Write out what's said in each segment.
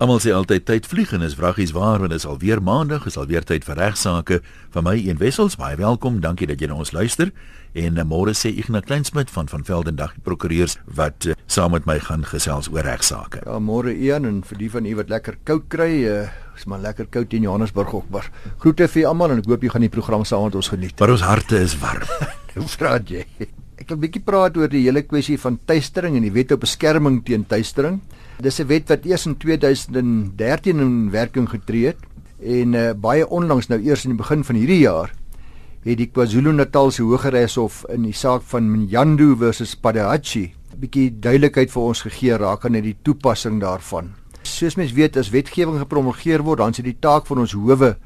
Almal sê altyd tyd vlieg en is vraggies waar want dit is alweer maandag, is alweer tyd vir regsaake. Van my een wessels, baie welkom. Dankie dat jy na ons luister. En uh, môre sê Ignas Kleinsmid van van Veldendag prokureurs wat uh, saam met my gaan gesels oor regsaake. Ja, môre Ian en vir die van u wat lekker koud kry, uh, is maar lekker koud in Johannesburg ook. Maar groete vir almal en ek hoop jy gaan die program saam met ons geniet. Maar ons harte is warm. Hoe praat jy? Ek wil 'n bietjie praat oor die hele kwessie van tuistering en die wet op beskerming teen tuistering. Dis 'n wet wat eers in 2013 in werking getree het en uh, baie onlangs nou eers in die begin van hierdie jaar het die KwaZulu-Natal se Hooggeregshof in die saak van Mnyandu versus Padachi 'n bietjie duidelikheid vir ons gegee rakende die toepassing daarvan. Soos mens weet as wetgewing gepromulgeer word, dan is dit die taak van ons howe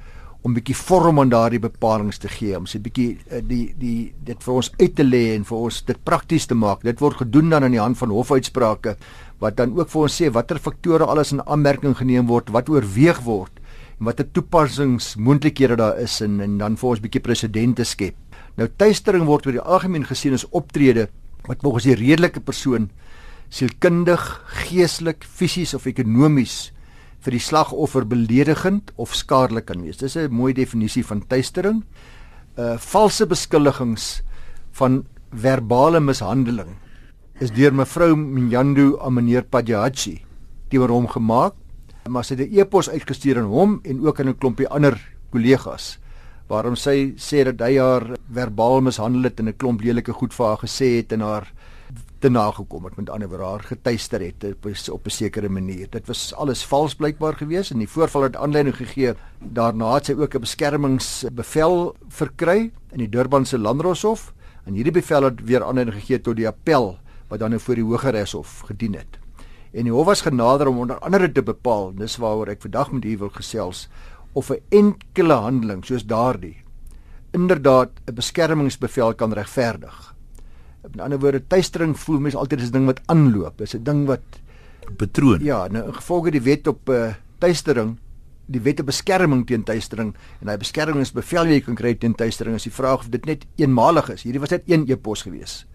om bietjie vorm aan daardie bepalinge te gee, om se bietjie uh, die die dit vir ons uit te lê en vir ons dit prakties te maak. Dit word gedoen dan aan die hand van hofuitsprake wat dan ook vir ons sê watter faktore alles in aanmerking geneem word, wat oorweeg word en watter toepassingsmoontlikhede daar is en en dan vir ons 'n bietjie presedente skep. Nou tuistering word oor die algemeen gesien as optrede wat volgens die redelike persoon sielkundig, geestelik, fisies of ekonomies vir die slagoffer beledigend of skadelik kan wees. Dis 'n mooi definisie van tuistering. Uh valse beskuldigings van verbale mishandeling is deur mevrou Mnyandu aan meneer Padjachi teenoor hom gemaak. Maar sy het 'n e-pos uitgestuur aan hom en ook aan 'n klompie ander kollegas waarom sy sê dat hy haar verbaal mishandel het en 'n klomp lelike goed vir haar gesê het en haar te nagekom het met ander woorde haar getuister het op 'n sekere manier. Dit was alles vals blykbaar geweest en die voorval het aanleiding gegee. Daarna het sy ook 'n beskermingsbevel verkry in die Durbanse Landdroshof en hierdie bevel het weer aanleiding gegee tot die appel wat dan nou voor die Hooggeregshof gedien het. En die hof was genader om onder andere te bepaal, dis waaroor ek vandag met u wil gesels, of 'n enkele handeling soos daardie inderdaad 'n beskermingsbevel kan regverdig. In ander woorde, tuistering voel mens altyd as 'n ding wat aanloop, is 'n ding wat betroon. Ja, nou gevolge die wet op 'n uh, eh, tuistering die wet op beskerming teen tuistering en hy beskermingsbevel jy kan kry teen tuistering as die vraag of dit net eenmalig is. Hierdie was net een e-pos gewees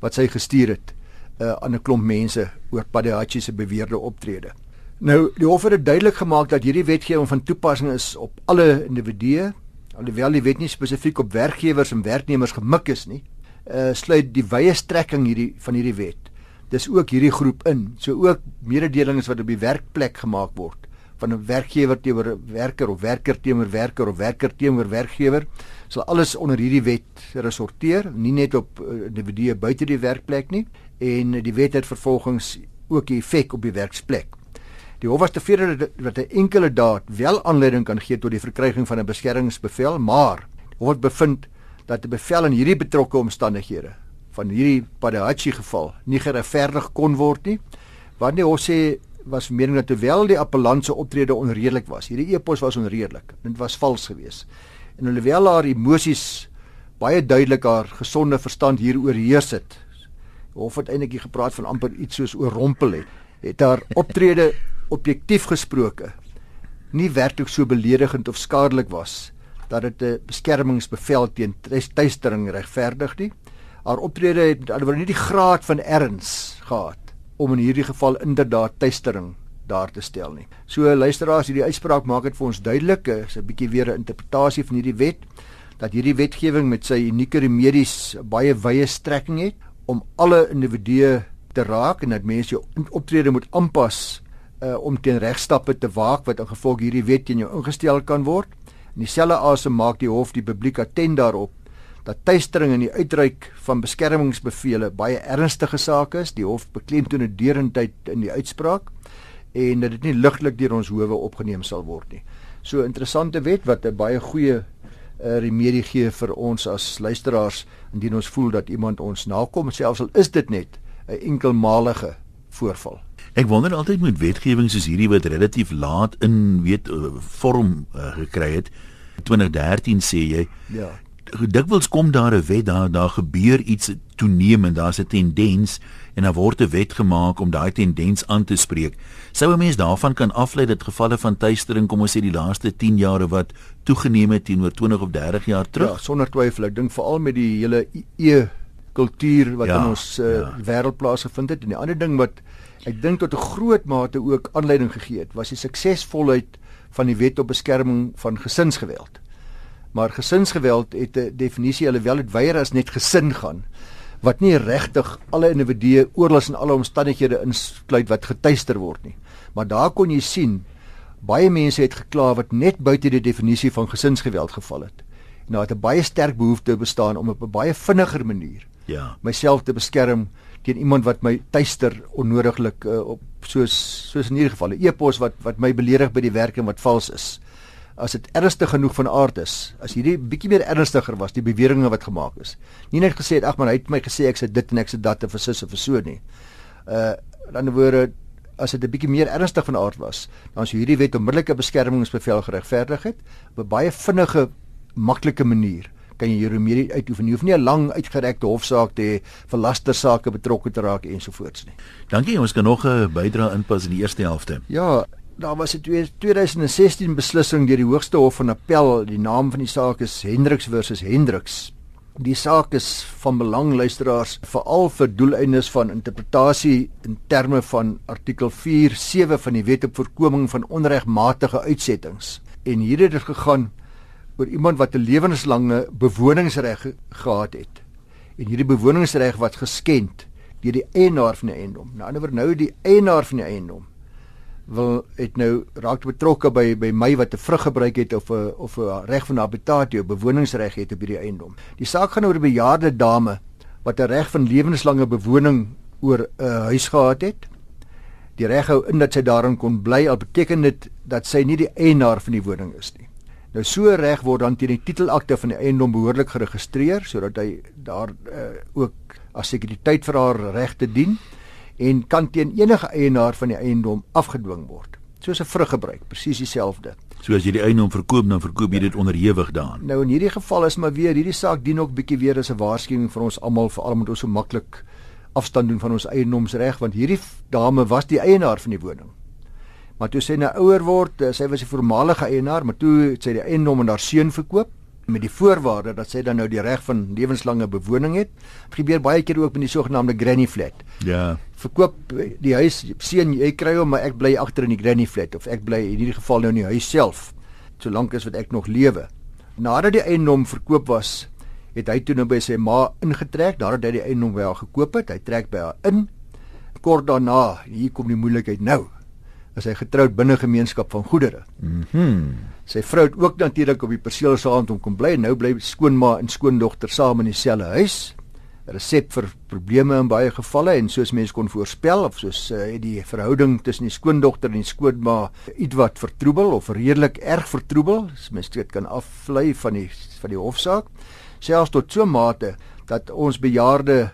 wat sy gestuur het uh, aan 'n klomp mense oor Padachi se beweerde optrede. Nou, die hof het duidelik gemaak dat hierdie wetgewing van toepassing is op alle individue, alhoewel die wet nie spesifiek op werkgewers en werknemers gemik is nie. Uh sluit die wye strekking hierdie van hierdie wet. Dis ook hierdie groep in, so ook mededelings wat op die werkplek gemaak word van 'n werkgewer teenoor 'n werker of werker teenoor werker of werker teenoor werkgewer sal alles onder hierdie wet resorteer, nie net op uh, individue buite die werkplek nie en die wet het vervolgens ook 'n effek op die werksplek. Die hof was tevrede dat 'n enkele daad wel aanleiding kan gee tot die verkryging van 'n beskermingsbevel, maar hof het bevind dat 'n bevel in hierdie betrokke omstandighede van hierdie Padachi geval nie geregverdig kon word nie. Want die hof sê was mening dat terwyl die appellant se optrede onredelik was, hierdie epos was onredelik. Dit was vals geweest. En alhoewel haar emosies baie duidelik haar gesonde verstand hier oorheers het, hof het eintlik gepraat van amper iets soos oorrompel het, het haar optrede objektief gesproke nie werklik so beledigend of skadelik was dat dit 'n beskermingsbevel teen tuistering regverdig nie. Haar optrede het alhoewel nie die graad van erns gehad om in hierdie geval inderdaad tuistering daar te stel nie. So luisteraars, hierdie uitspraak maak dit vir ons duidelik, is 'n bietjie weer 'n interpretasie van hierdie wet dat hierdie wetgewing met sy unieke remedies baie wye strekking het om alle individue te raak en dat mense jou optrede moet aanpas uh, om teen regstappe te waak wat in gevolg hierdie wet teen jou ingestel kan word. In dieselfde asem maak die hof die publiek attent daarop dat tuistering en die uitreik van beskermingsbevele baie ernstige sake is. Die hof beklemtoon dit deurentyd in die uitspraak en dat dit nie ligtelik deur ons howe opgeneem sal word nie. So interessante wet wat 'n baie goeie uh, remedie gee vir ons as luisteraars indien ons voel dat iemand ons nakom selfs al is dit net 'n enkelmalige voorval. Ek wonder altyd met wetgewing soos hierdie wat relatief laat in weet uh, vorm uh, gekry het. 2013 sê jy. Ja dikwels kom daar 'n wet daar daar gebeur iets toenemend daar's 'n tendens en dan word 'n wet gemaak om daai tendens aan te spreek. Sou 'n mens daarvan kan aflei dat gevalle van tuistering kom ons sê die laaste 10 jare wat toegeneem het teenoor 20 of 30 jaar terug? Ja, sonder twyfel. Ek dink veral met die hele e kultuur wat ja, in ons uh, ja. wêreld plaasgevind het en die ander ding wat Ek dink tot 'n groot mate ook aanleiding gegee het was die suksesvolheid van die wet op beskerming van gesinsgeweld. Maar gesinsgeweld het 'n definisie alhoewel dit weier as net gesin gaan wat nie regtig alle individue oorlas in alle omstandighede insluit wat getuister word nie. Maar daar kon jy sien baie mense het gekla wat net buite die definisie van gesinsgeweld geval het. En daar het 'n baie sterk behoefte bestaan om op 'n baie vinniger manier ja myself te beskerm teen iemand wat my tuister onnodiglik uh, op soos soos in hierdie geval 'n e-pos wat wat my beledig by die werk en wat vals is. As dit ernstig genoeg van aard is, as hierdie bietjie meer ernstiger was die beweringe wat gemaak is. Nie net gesê het ag man hy het my gesê ek sê dit en ek sê dat of sus of so nie. Uh aan die ander woorde as dit 'n bietjie meer ernstig van aard was, dan sou hierdie wet onmiddellike beskermingsbevel geregverdig het op 'n baie vinnige maklike manier kan jy jou remedie uitoefen. Jy hoef nie 'n lang uitgerekte hofsaak te hê vir lastersake betrokke te raak ensovoorts nie. Dankie, ons kan nog 'n bydrae inpas in die eerste helfte. Ja, daar was 'n 2016 beslissing deur die Hoogste Hof van Appel. Die naam van die saak is Hendriks versus Hendriks. Die saak is van belang luisteraars veral vir doeleindes van interpretasie in terme van artikel 4.7 van die Wet op voorkoming van onregmatige uitsettings. En hier het dit gegaan oor iemand wat 'n lewenslange bewoningsreg gehad het. En hierdie bewoningsreg wat geskend deur die eienaar van die eiendom. Nou anderwoer nou die eienaar van die eiendom wil het nou raak betrokke by by my wat 'n vrug gebruik het of 'n of 'n reg van habitatio bewoningsreg het op hierdie eiendom. Die saak gaan oor 'n bejaarde dame wat 'n reg van lewenslange bewoning oor 'n huis gehad het. Die reg hou in dat sy daarin kon bly al beteken dit dat sy nie die eienaar van die woning is nie. Nou so reg word dan teen die titelakte van die eiendom behoorlik geregistreer sodat hy daar uh, ook as sekuriteit vir haar regte dien en kan teen enige eienaar van die eiendom afgedwing word. Soos 'n vruggebruik, presies dieselfde. So as jy die eiendom verkoop, dan verkoop jy dit onderhewig daaraan. Nou in hierdie geval is maar weer hierdie saak dien ook bietjie weer as 'n waarskuwing vir ons almal vir almal moet ons so maklik afstand doen van ons eiendomsreg want hierdie dame was die eienaar van die woning. Maar toe sy nou ouer word, eh, sy was die voormalige eienaar, maar toe het sy die eiendom aan haar seun verkoop met die voorwaarde dat sy dan nou die reg van lewenslange bewoning het. Dit gebeur baie keer ook met die sogenaamde granny flat. Ja. Verkoop die huis, seun, jy kry hom, maar ek bly agter in die granny flat of ek bly in hierdie geval nou in die huis self solank as wat ek nog lewe. Nadat die eiendom verkoop was, het hy toe nou by sy ma ingetrek, nadat hy die eiendom by haar gekoop het, hy trek by haar in. Kort daarna, hier kom die moeilikheid nou is hy getroud binne gemeenskap van goedere. Mhm. Mm sy vrou het ook natuurlik op die perseel saam om kom bly. Nou bly skoonma en skoondogter saam in dieselfde huis. 'n Resep vir probleme in baie gevalle en soos mense kon voorspel of soos uh, die verhouding tussen die skoondogter en die skoonma ietwat vertroebel of redelik erg vertroebel. Mens dit kan aflei van die van die hofsaak. Selfs tot so mate dat ons bejaarde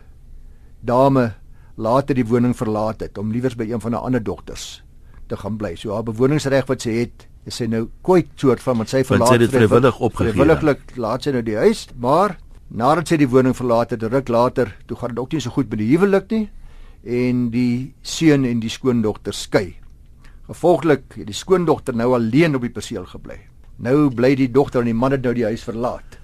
dame later die woning verlaat het om liewers by een van haar ander dogters te gaan bly. So haar bewoningsreg wat sy het, is sy nou kwyt soort van want sy verlaat sy vrywillig opgegee. Vrywilliglik laat sy nou die huis, maar nadat sy die woning verlaat het, ruk later, toe gaan dit ook nie so goed met die huwelik nie en die seun en die skoondogter skei. Gevolglik het die skoondogter nou alleen op die perseel gebly. Nou bly die dogter en die man het nou die huis verlaat.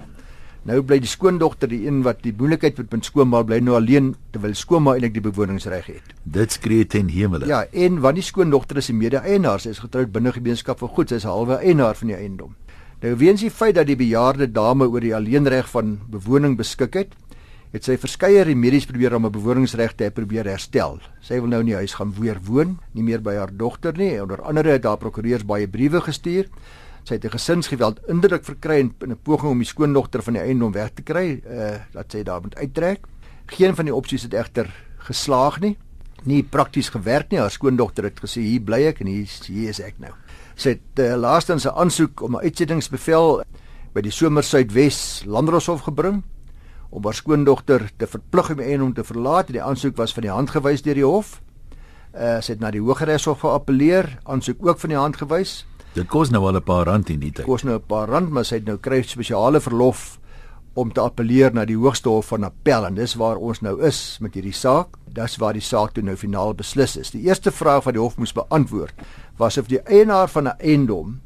Nou bly die skoondogter die een wat die moeilikheid met met skoonma bly nou alleen terwyl skoonma eintlik die bewoningsreg het. Dit skree ten hemele. Ja, en want die skoondogter is 'n mede-eienaar, sy is getroud binne gemeenskap van goed, sy is 'n halwe eienaar van die eiendom. Nou weens die feit dat die bejaarde dame oor die alleenreg van bewoning beskik het, het sy verskeie remedies probeer om 'n bewoningsreg te probeer herstel. Sy wil nou in die huis gaan weer woon, nie meer by haar dogter nie. Onder andere het haar prokureurs baie briewe gestuur sy het 'n gesinsgeweld indruk verkry in 'n poging om die skoondogter van die eiendom weg te kry, uh dat sy daar moet uittrek. Geen van die opsies het egter geslaag nie. Nie prakties gewerk nie. Haar skoondogter het gesê hier bly ek en hier hier is ek nou. Sy het uh, laastens 'n aansoek om 'n uitsettingsbevel by die Somersuidwes Landdroshof gebring om haar skoondogter te verplig om die eiendom te verlaat. Die aansoek was van die hand gewys deur die hof. Uh sy het na die Hooggeregshof geappeleer, aansoek ook van die hand gewys. Dit kos nou al 'n paar rand in die tyd. Kos nou 'n paar rand, maar sy het nou kry spesiale verlof om te appeleer na die Hoogste Hof van Appel en dis waar ons nou is met hierdie saak. Dis waar die saak toe nou finaal beslis is. Die eerste vraag wat die hof moes beantwoord was of die eienaar van 'n eiendom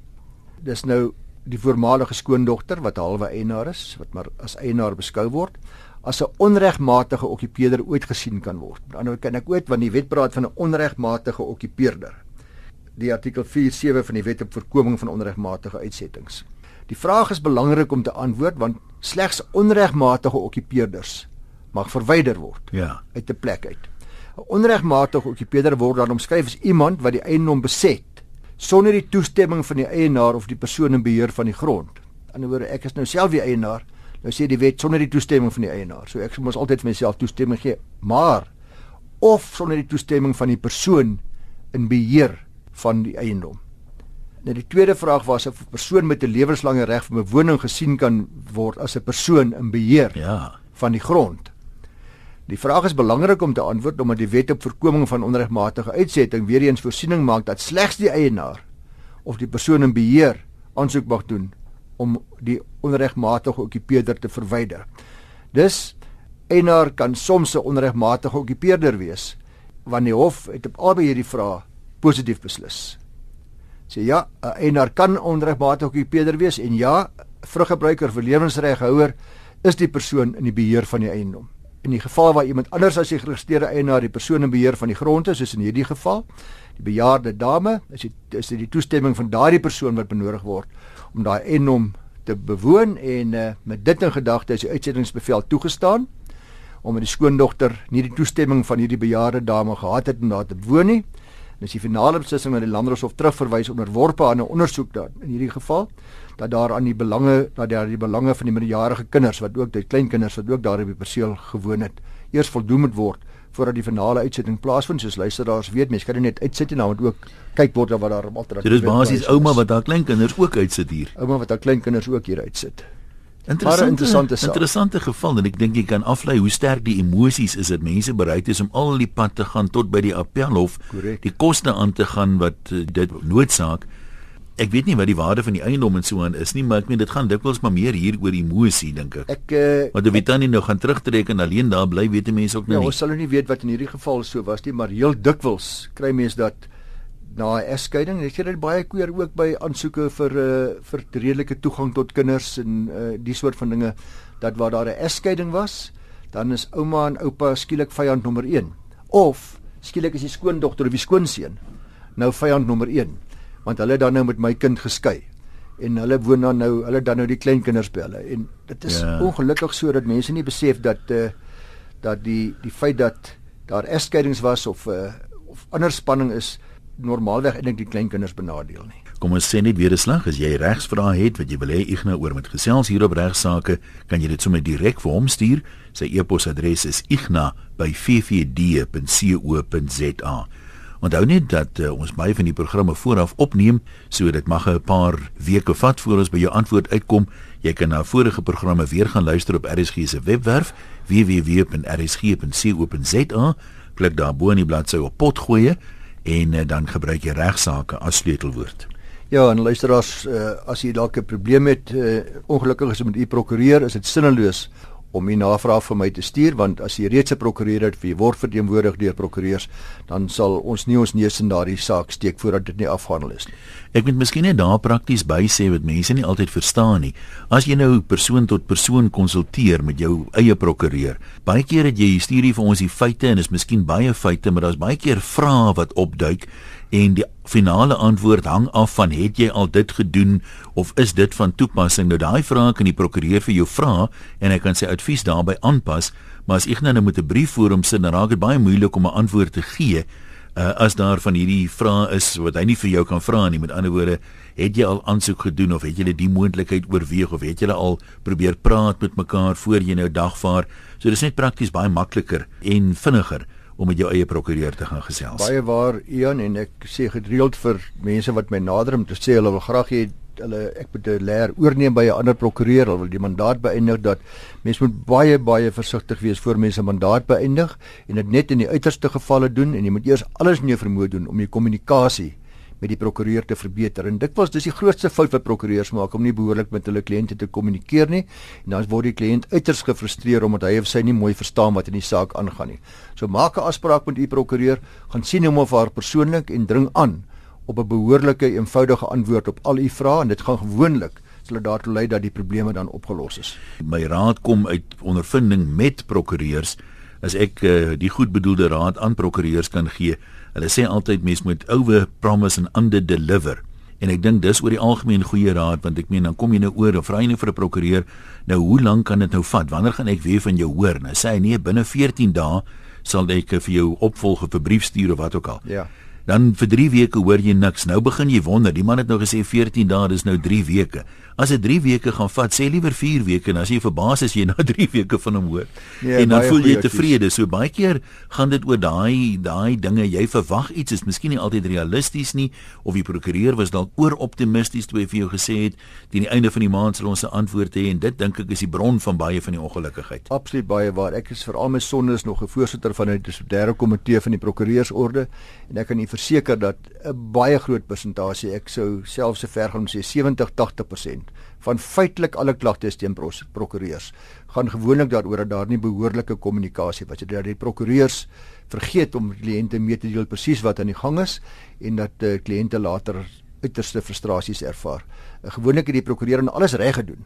dis nou die voormalige skoondogter wat halwe eienaar is, wat maar as eienaar beskou word, as 'n onregmatige okkupeerder ooit gesien kan word. Met ander woorde kan ek ooit want die wet praat van 'n onregmatige okkupeerder. Die artikel 47 van die wet op voorkoming van onregmatige uitsettings. Die vraag is belangrik om te antwoord want slegs onregmatige okkupeerders mag verwyder word ja. uit 'n plek uit. 'n Onregmatige okkupeerder word dan omskryf as iemand wat die eiendom beset sonder die toestemming van die eienaar of die persoon in beheer van die grond. Aan die ander wyse ek is nou self die eienaar Nou sê die wet sonder die toestemming van die eienaar. So ek moet altyd vir myself toestemming gee, maar of sonder die toestemming van die persoon in beheer van die eiendom. Nou die tweede vraag was of 'n persoon met 'n lewenslange reg vir bewoning gesien kan word as 'n persoon in beheer ja. van die grond. Die vraag is belangrik om te antwoord omdat die wet op voorkoming van onregmatige uitsetting weer eens voorsiening maak dat slegs die eienaar of die persoon in beheer aansoek mag doen om die onregmatige okkupeerder te verwyder. Dus eienaar kan soms 'n onregmatige okkupeerder wees wanneer die hof het op albei hierdie vrae positief beslis. Sê ja, 'n eienaar kan onregmatige okkupeerder wees en ja, vruggebruiker vir lewensreghouer is die persoon in die beheer van die eiendom. In die geval waar iemand anders as die geregistreerde eienaar die persoon in beheer van die grond is, soos in hierdie geval, die bejaarde dame, is dit is dit die toestemming van daardie persoon wat benodig word om daai enom te bewoon en uh, met dit in gedagte is die uitsettingsbevel toegestaan om met die skoondogter nie die toestemming van hierdie bejaarde dame gehad het om daar te woon nie. En as die finale beslissing na die landdroshof terugverwys onderworpe aan 'n ondersoek daar in hierdie geval dat daar aan die belange dat daar die belange van die minderjarige kinders wat ook die kleinkinders wat ook daar op die perseel gewoon het eers voldoen moet word voordat die finale uitsetting plaasvind soos luisteraars weet mense kan dit net uitsit en dan moet ook kyk word wat daar alternatief is. Dit is basies ouma wat haar kleinkinders ook uitsit hier. Ouma wat haar kleinkinders ook hier uitsit. Interessante interessante, interessante geval en ek dink jy kan aflei hoe sterk die emosies is dat mense bereid is om al die pad te gaan tot by die appelhof, Correct. die koste aan te gaan wat uh, dit noodsaak ek weet nie wat die waarde van die eiendom en so aan is nie, maar ek meen dit gaan dikwels maar meer hier oor emosie dink ek. Ek uh, Want of jy dan nie nou gaan terugtrek en alleen daar bly, weet mense ook nou ja, nie. Ons sal nou nie weet wat in hierdie geval so was nie, maar heel dikwels kry mense dat na 'n egskeiding, ek sê dit baie keer ook by aansoeke vir uh, vir redelike toegang tot kinders en uh, die soort van dinge dat waar daar 'n egskeiding was, dan is ouma en oupa skielik vyand nommer 1 of skielik is die skoondogter of die skoonseun nou vyand nommer 1 want hulle dan nou met my kind geskei en hulle woon dan nou hulle dan nou die kleinkinders by hulle. En dit is ja. ongelukkig so dat mense nie besef dat uh, dat die die feit dat daar egskeidings was of uh, of ander spanning is normaalweg eintlik die kleinkinders benadeel nie. Kom ons sê net weer 'n slag as jy regsvrae het wat jy wil hê Ignas oor met gesels hier op regsaake, kan jy dit sommer direk vir hom stuur. Sy e-posadres is igna@ffd.co.za. Onthou net dat uh, ons baie van die programme vooraf opneem, so dit mag 'n paar weke vat voor ons by jou antwoord uitkom. Jy kan na vorige programme weer gaan luister op RSG se webwerf www.rsg.co.za. Klik daar bo in die bladsy op pot gooi en uh, dan gebruik jy regsaake as sleutelwoord. Ja, en luisteraars, uh, as jy dalk 'n probleem het, uh, ongelukkig is met u prokureur, is dit sinneloos om u navraag vir my te stuur want as jy reeds 'n prokureur het, wie word verteenwoordig deur prokureurs, dan sal ons nie ons neus in daardie saak steek voordat dit nie afgehandel is nie. Ek moet miskien net daar prakties by sê wat mense nie altyd verstaan nie. As jy nou persoon tot persoon konsulteer met jou eie prokureur, baie keer het jy stuur jy vir ons die feite en is miskien baie feite, maar daar's baie keer vrae wat opduik en die finale antwoord hang af van het jy al dit gedoen of is dit van toepassing? Nou daai vrae kan die prokureur vir jou vra en hy kan sy advies daarbey aanpas maar as ek nou met 'n brief voor hom sit dan raak dit baie moeilik om 'n antwoord te gee. Uh, as daar van hierdie vrae is wat hy nie vir jou kan vra nie met ander woorde het jy al aansoek gedoen of het jy die moontlikheid oorweeg of het jy al probeer praat met mekaar voor jy nou dagvaar? So dis net prakties baie makliker en vinniger om met jou eie prokureur te gaan gesels. Baie waar Ian en ek sê gereeld vir mense wat my nader om te sê hulle wil graag hê hulle ek moet 'n leer oorneem by 'n ander prokureur, hulle wil die mandaat beëindig dat mense moet baie baie versigtig wees voor mense mandaat beëindig en dit net in die uiterste gevalle doen en jy moet eers alles in jou vermoë doen om die kommunikasie met die prokureur te verbeter. En dit was dis die grootste fout wat prokureurs maak om nie behoorlik met hulle kliënte te kommunikeer nie. En dan word die kliënt uiters gefrustreer omdat hy of sy nie mooi verstaan wat in die saak aangaan nie. So maak 'n afspraak met u prokureur, gaan sien hom of haar persoonlik en dring aan op 'n behoorlike eenvoudige antwoord op al u vrae en dit gaan gewoonlik sal dit daartoe lei dat die probleme dan opgelos is. My raad kom uit ondervinding met prokureurs as ek uh, die goedbedoelde raad aan prokureurs kan gee. Hulle sê altyd mens moet over promise and under deliver. En ek dink dis oor die algemeen goeie raad want ek meen dan kom jy nou oor en vra jy nou vir 'n prokureur nou hoe lank kan dit nou vat? Wanneer gaan ek weer van jou hoor? Nou sê hy nee binne 14 dae sal ek vir jou opvolg of 'n brief stuur of wat ook al. Ja. Dan vir 3 weke hoor jy niks. Nou begin jy wonder. Die man het nou gesê 14 dae, dis nou 3 weke. As dit 3 weke gaan vat, sê liewer 4 weke en as jy verbaas is jy na 3 weke van hom hoor. Ja, en dan voel jy tevrede. So baie keer gaan dit oor daai daai dinge jy verwag iets is miskien nie altyd realisties nie of die prokureur was dalk oor optimisties toe hy vir jou gesê het teen die einde van die maand sal ons 'n antwoord hê en dit dink ek is die bron van baie van die ongelukkigheid. Absoluut baie waar. Ek is veral my sondes nog 'n voorsitter van 'n dissiplinêre komitee van die prokureursorde en ek kan verseker dat 'n baie groot persentasie, ek sou self se ver gaan sê 70-80% van feitelik alle klagtes teen prokureurs gaan gewoonlik daaroor dat daar nie behoorlike kommunikasie was. Dat die prokureurs vergeet om kliënte mee te deel presies wat aan die gang is en dat uh, kliënte later uiterste frustrasies ervaar. Uh, gewoonlik het die prokureur alles reg gedoen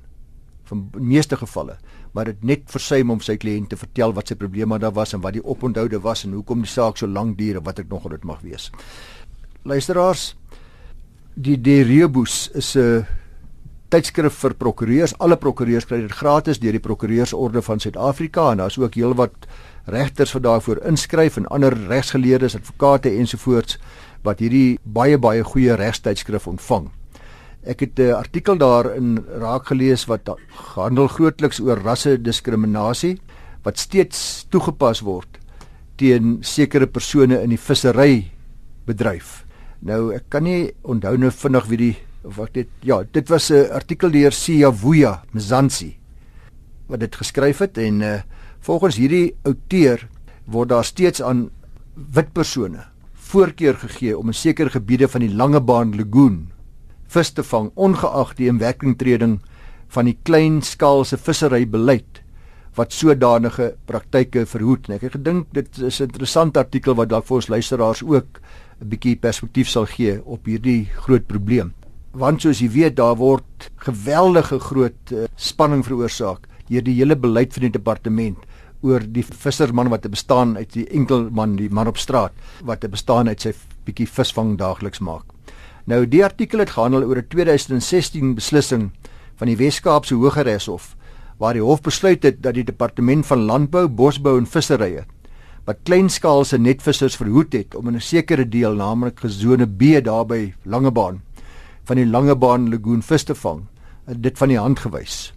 van meeste gevalle, maar dit net versuim om sy kliënt te vertel wat sy probleme daar was en wat die oponthoud was en hoekom die saak so lank duur en wat ek nog dit mag wees. Luisteraars, die De Rebus is 'n uh, tydskrif vir prokureurs. Alle prokureurs kry dit gratis deur die Prokureursorde van Suid-Afrika en daar's ook heelwat regters wat daarvoor inskryf en ander regsgeleerdes, advokate ensovoorts wat hierdie baie baie goeie regstydskrif ontvang. Ek het 'n artikel daarin raak gelees wat handel grootliks oor rasse diskriminasie wat steeds toegepas word teen sekere persone in die vissery bedryf. Nou ek kan nie onthou nou vinnig wie die wat dit ja, dit was 'n artikel deur Siyavuya Mzansi wat dit geskryf het en uh, volgens hierdie outeur word daar steeds aan wit persone voorkeur gegee om in sekere gebiede van die Langebaan Lagoon vis te vang ongeag die inwerkingtreding van die kleinskaalse visserybeleid wat sodanige praktyke verhoed. En ek het gedink dit is 'n interessante artikel wat dalk vir ons luisteraars ook 'n bietjie perspektief sal gee op hierdie groot probleem want soos jy weet daar word geweldige groot uh, spanning veroorsaak deur die hele beleid van die departement oor die visserman wat bestaan uit die enkel man die man op straat wat bestaan uit sy bietjie visvang daagliks maak. Nou die artikel het gehandel oor 'n 2016 beslissing van die Wes-Kaapse Hooggeregshof waar die hof besluit het dat die departement van landbou, bosbou en visserye wat kleinskaalse netvissers verhoed het om in 'n sekere deel naamlik gesone B daarby Langebaan van die Langebaan Lagoon vis te vang, dit van die hand gewys.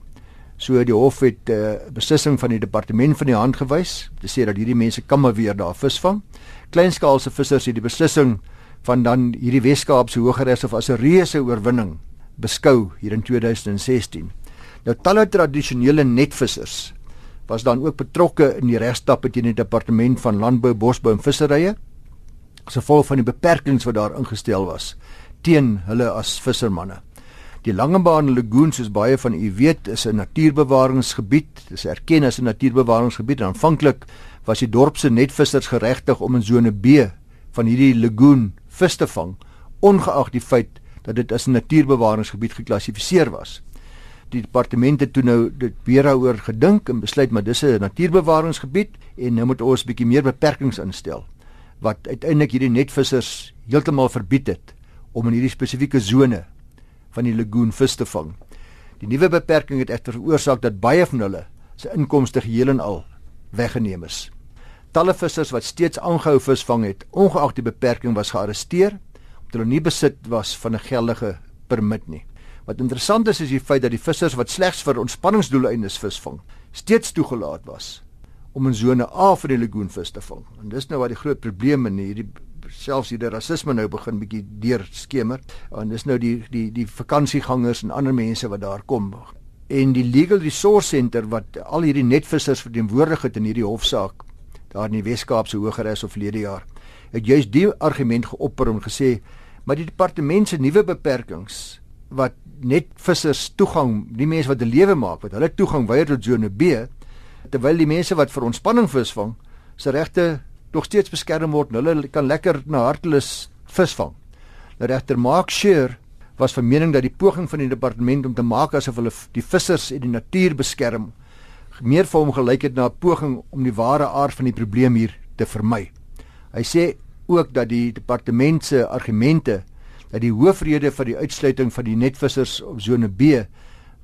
So die hof het 'n uh, eh, beslissing van die departement van die hand gewys te sê dat hierdie mense kan maar weer daar vis vang. Kleinskaalse vissers het die beslissing van dan hierdie Weskaapse Hooggeregshof as 'n reuse oorwinning beskou hier in 2016. Nou talle tradisionele netvissers was dan ook betrokke in die regstappe teen die departement van landbou, bosbou en visserye as gevolg van die beperkings wat daar ingestel was teen hulle as vissermanne. Die Langebaan Lagoon soos baie van u weet is 'n natuurbewaringsgebied. Dit is erken as 'n natuurbewaringsgebied. Aanvanklik was die dorp se netvissers geregtig om in sone B van hierdie lagoon vis te vang, ongeag die feit dat dit as 'n natuurbewaringsgebied geklassifiseer was. Die departement het toe nou dit weer daaroor gedink en besluit maar dis 'n natuurbewaringsgebied en nou moet ons bietjie meer beperkings instel wat uiteindelik hierdie netvissers heeltemal verbied het om in hierdie spesifieke sone van die lagoon vis te vang. Die nuwe beperking het egter veroorsaak dat baie van hulle se inkomste geheel en al weggeneem is. Talle vissers wat steeds aangehou visvang het, ongeag die beperking was gearresteer omdat hulle nie besit was van 'n geldige permit nie. Wat interessant is is die feit dat die vissers wat slegs vir ontspanningsdoeleindes visvang, steeds toegelaat was om in sone A van die lagoon vis te vang. En dis nou wat die groot probleem in hierdie selfs hier die rasisme nou begin bietjie deur skemer en dis nou die die die vakansiegangers en ander mense wat daar kom en die Legal Resource Center wat al hierdie netvissers verteenwoordig het in hierdie hofsaak daar in die Wes-Kaapse Hogeregs of verlede jaar het juist die argument geopper en gesê maar die departement se nuwe beperkings wat net vissers toegang die mense wat 'n lewe maak wat hulle toegang weier tot sone B terwyl die mense wat vir ontspanning visvang se regte nog steeds beskerm word. Hulle kan lekker na hartelus visvang. Nou regter Mark Shear was van mening dat die poging van die departement om te maak asof hulle die vissers en die natuur beskerm meer vir hom gelyk het na 'n poging om die ware aard van die probleem hier te vermy. Hy sê ook dat die departement se argumente dat die hoofrede vir die uitsluiting van die netvissers op sone B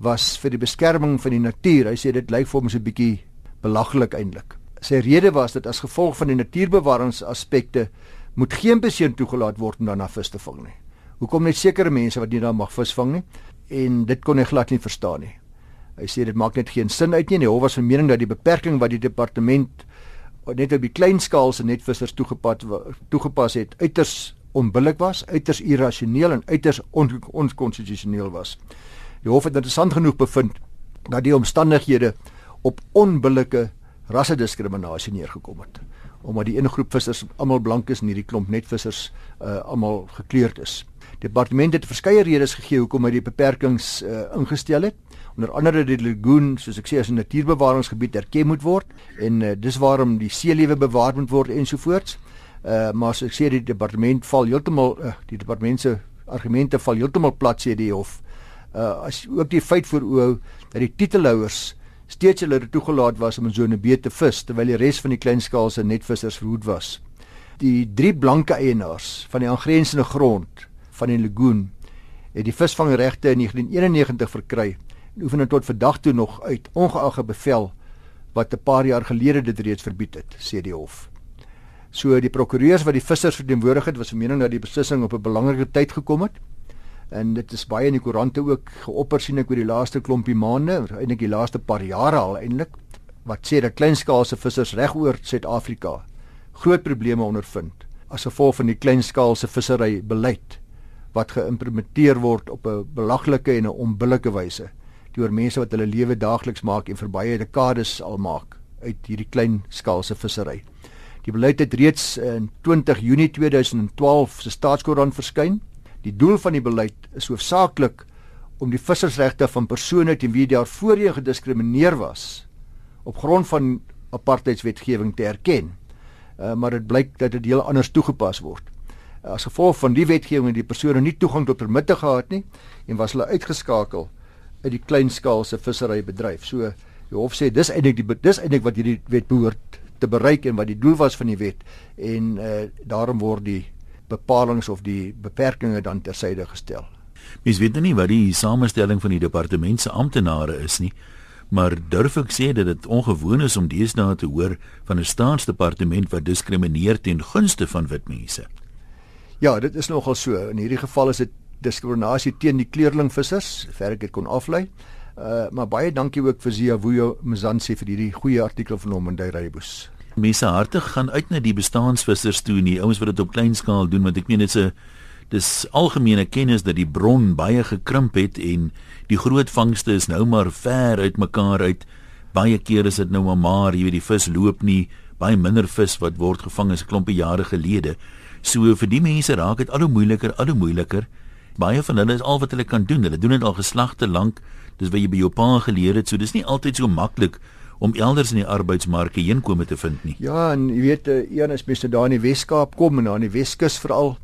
was vir die beskerming van die natuur. Hy sê dit lyk vir hom so 'n bietjie belaglik eintlik. Sy rede was dat as gevolg van die natuurbewaringsaspekte moet geen beseën toegelaat word om daarna vis te vang nie. Hoekom net sekere mense wat nie daar mag vis vang nie? En dit kon hy glad nie verstaan nie. Hy sê dit maak net geen sin uit nie. Die hof was van mening dat die beperking wat die departement net op die kleinskaalse netvissers toegepas toegepas het uiters onbillik was, uiters irrasioneel en uiters onkonstitusioneel on was. Die hof het interessant genoeg bevind dat die omstandighede op onbillike rassediskriminasie neergekom het omdat die een groep vissers almal blank is en hierdie klomp netvissers uh, almal gekleurd is. Departement het verskeie redes gegee hoekom hy die beperkings uh, ingestel het. Onder andere die lagoon, soos ek sê, as 'n natuurbewaringsgebied erken moet word en uh, dis waarom die seelewe bewaar moet word ensovoorts. Uh maar soos ek sê die departement val heeltemal uh, die departement se argumente val heeltemal plat sê die hof. Uh as ook die feit voorhou dat die titelhouers steeds hulle toegelaat was om in sone B te vis terwyl die res van die kleinskaalse netvissers verhoed was. Die drie blanke eienaars van die aangrensende grond van die lagoon het die visvangregte in 1991 verkry en oefen dit tot vandag toe nog uit ongeag 'n bevel wat 'n paar jaar gelede dit reeds verbied het, sê die hof. So die prokureurs wat die vissers verteenwoordig het, was van mening dat die beslissing op 'n belangrike tyd gekom het. En dit is baie in die koerante ook geopper sien ek oor die laaste klompie maande, eintlik die laaste paar jare al eintlik, wat sê dat kleinskaalse vissers regoor Suid-Afrika groot probleme ondervind as gevolg van die kleinskaalse vissery beleid wat geïmplementeer word op 'n belaglike en 'n onbillike wyse deur mense wat hulle lewe daagliks maak en vir baie dekades al maak uit hierdie klein skaalse vissery. Die beleid het reeds in 20 Junie 2012 se staatskoerant verskyn. Die doel van die beleid is hoofsaaklik om die vissersregte van persone teen wie daar voorheen gediskrimineer was op grond van apartheidswetgewing te erken. Uh, maar dit blyk dat dit heel anders toegepas word. As gevolg van die wetgewing het die persone nie toegang tot permitte gehad nie en was hulle uitgeskakel uit die kleinskaalse visserybedryf. So die hof sê dis eintlik die dis eintlik wat hierdie wet behoort te bereik en wat die doel was van die wet en uh, daarom word die bepalinge of die beperkings dan tersyde gestel. Mens weet nou nie wat die samestelling van die departement se amptenare is nie, maar durf ek sê dat dit ongewoon is om deesdae te hoor van 'n staatsdepartement wat diskrimineer ten gunste van wit mense. Ja, dit is nogal so. In hierdie geval is dit diskriminasie teen die kleurlingvissers, ver ek dit kon aflei. Uh maar baie dankie ook vir Zia Vuyo Mzansi vir hierdie goeie artikel van hom in die Rybus. Mense hartig gaan uit na die bestaansvissers toe en die ouens wat dit op klein skaal doen want ek meen dit's 'n dis algemene kennis dat die bron baie gekrimp het en die groot vangste is nou maar ver uit mekaar uit. Baie kere is dit nou maar maar, jy weet die vis loop nie, baie minder vis wat word gevang as 'n klompie jare gelede. So vir die mense raak dit al hoe moeiliker, al hoe moeiliker baie van hulle is al wat hulle kan doen. Hulle doen dit al geslagte lank. Dis wat jy by jou pa geleer het. So dis nie altyd so maklik om elders in die arbeidsmark heenkome te vind nie. Ja, en jy weet, eh, een is mense daar in die Weskaap kom en daar in die Weskus veral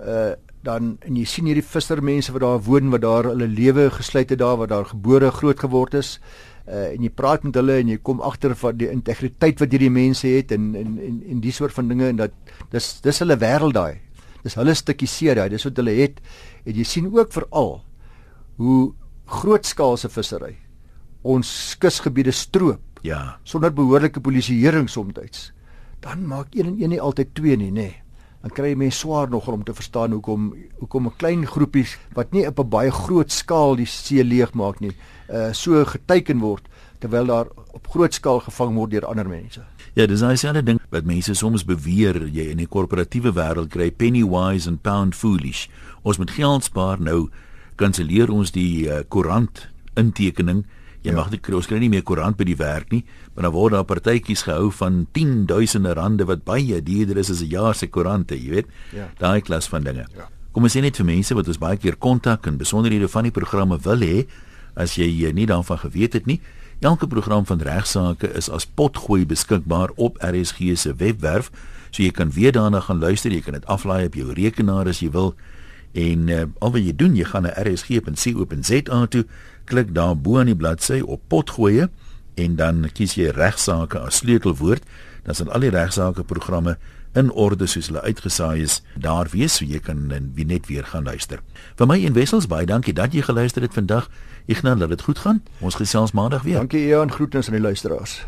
uh dan en jy sien hierdie vissermense wat daar woon wat daar hulle lewe gesluit het daar wat daar gebore groot geword is uh en jy praat met hulle en jy kom agter van die integriteit wat hierdie mense het en en en, en die soort van dinge en dat dis dis hulle wêreld daai. Dis hulle stukkie see daai, dis wat hulle het en jy sien ook veral hoe grootskaalse vissery ons kusgebiede stroop. Ja. Sonder behoorlike polisieering soms. Dan maak een en een nie altyd twee nie, nê. Nee. Dan kry jy mense swaar nog om te verstaan hoekom hoekom 'n klein groepies wat nie op 'n baie groot skaal die see leeg maak nie, uh so geteken word terwyl daar op groot skaal gevang word deur ander mense. Ja, dis nou dieselfde ding wat mense soms beweer jy in die korporatiewe wêreld kry penny wise and pound foolish. Ons moet geld spaar nou kanselleer ons die uh, koerant intekening. Jy ja. mag dit kry, ons kry nie meer koerant by die werk nie, maar dan word daar partytjies gehou van 10000 rande wat baie duurder is as 'n jaar se koerante, jy weet. Ja. Daai klas van dinge. Ja. Kom ons sê net vir mense wat ons baie keer kontak en besonderhede van die programme wil hê, as jy nie daarvan geweet het nie, Elke program van regsaake is as potgooi beskikbaar op RSG se webwerf, so jy kan weer daarna gaan luister, jy kan dit aflaai op jou rekenaar as jy wil. En uh, al wat jy doen, jy gaan na rsg.co.za toe, klik daar bo aan die bladsy op potgoeie en dan kies jy regsaake as sleutelwoord. Dan sal al die regsaake programme in orde soos hulle uitgesaai is daar wees so jy kan wie net weer gaan luister. Vir my en Wessels baie dankie dat jy geluister het vandag. Nou dat dit goed gaan. Ons gesels maandag weer. Dankie Ian, groetens aan die luisteraars.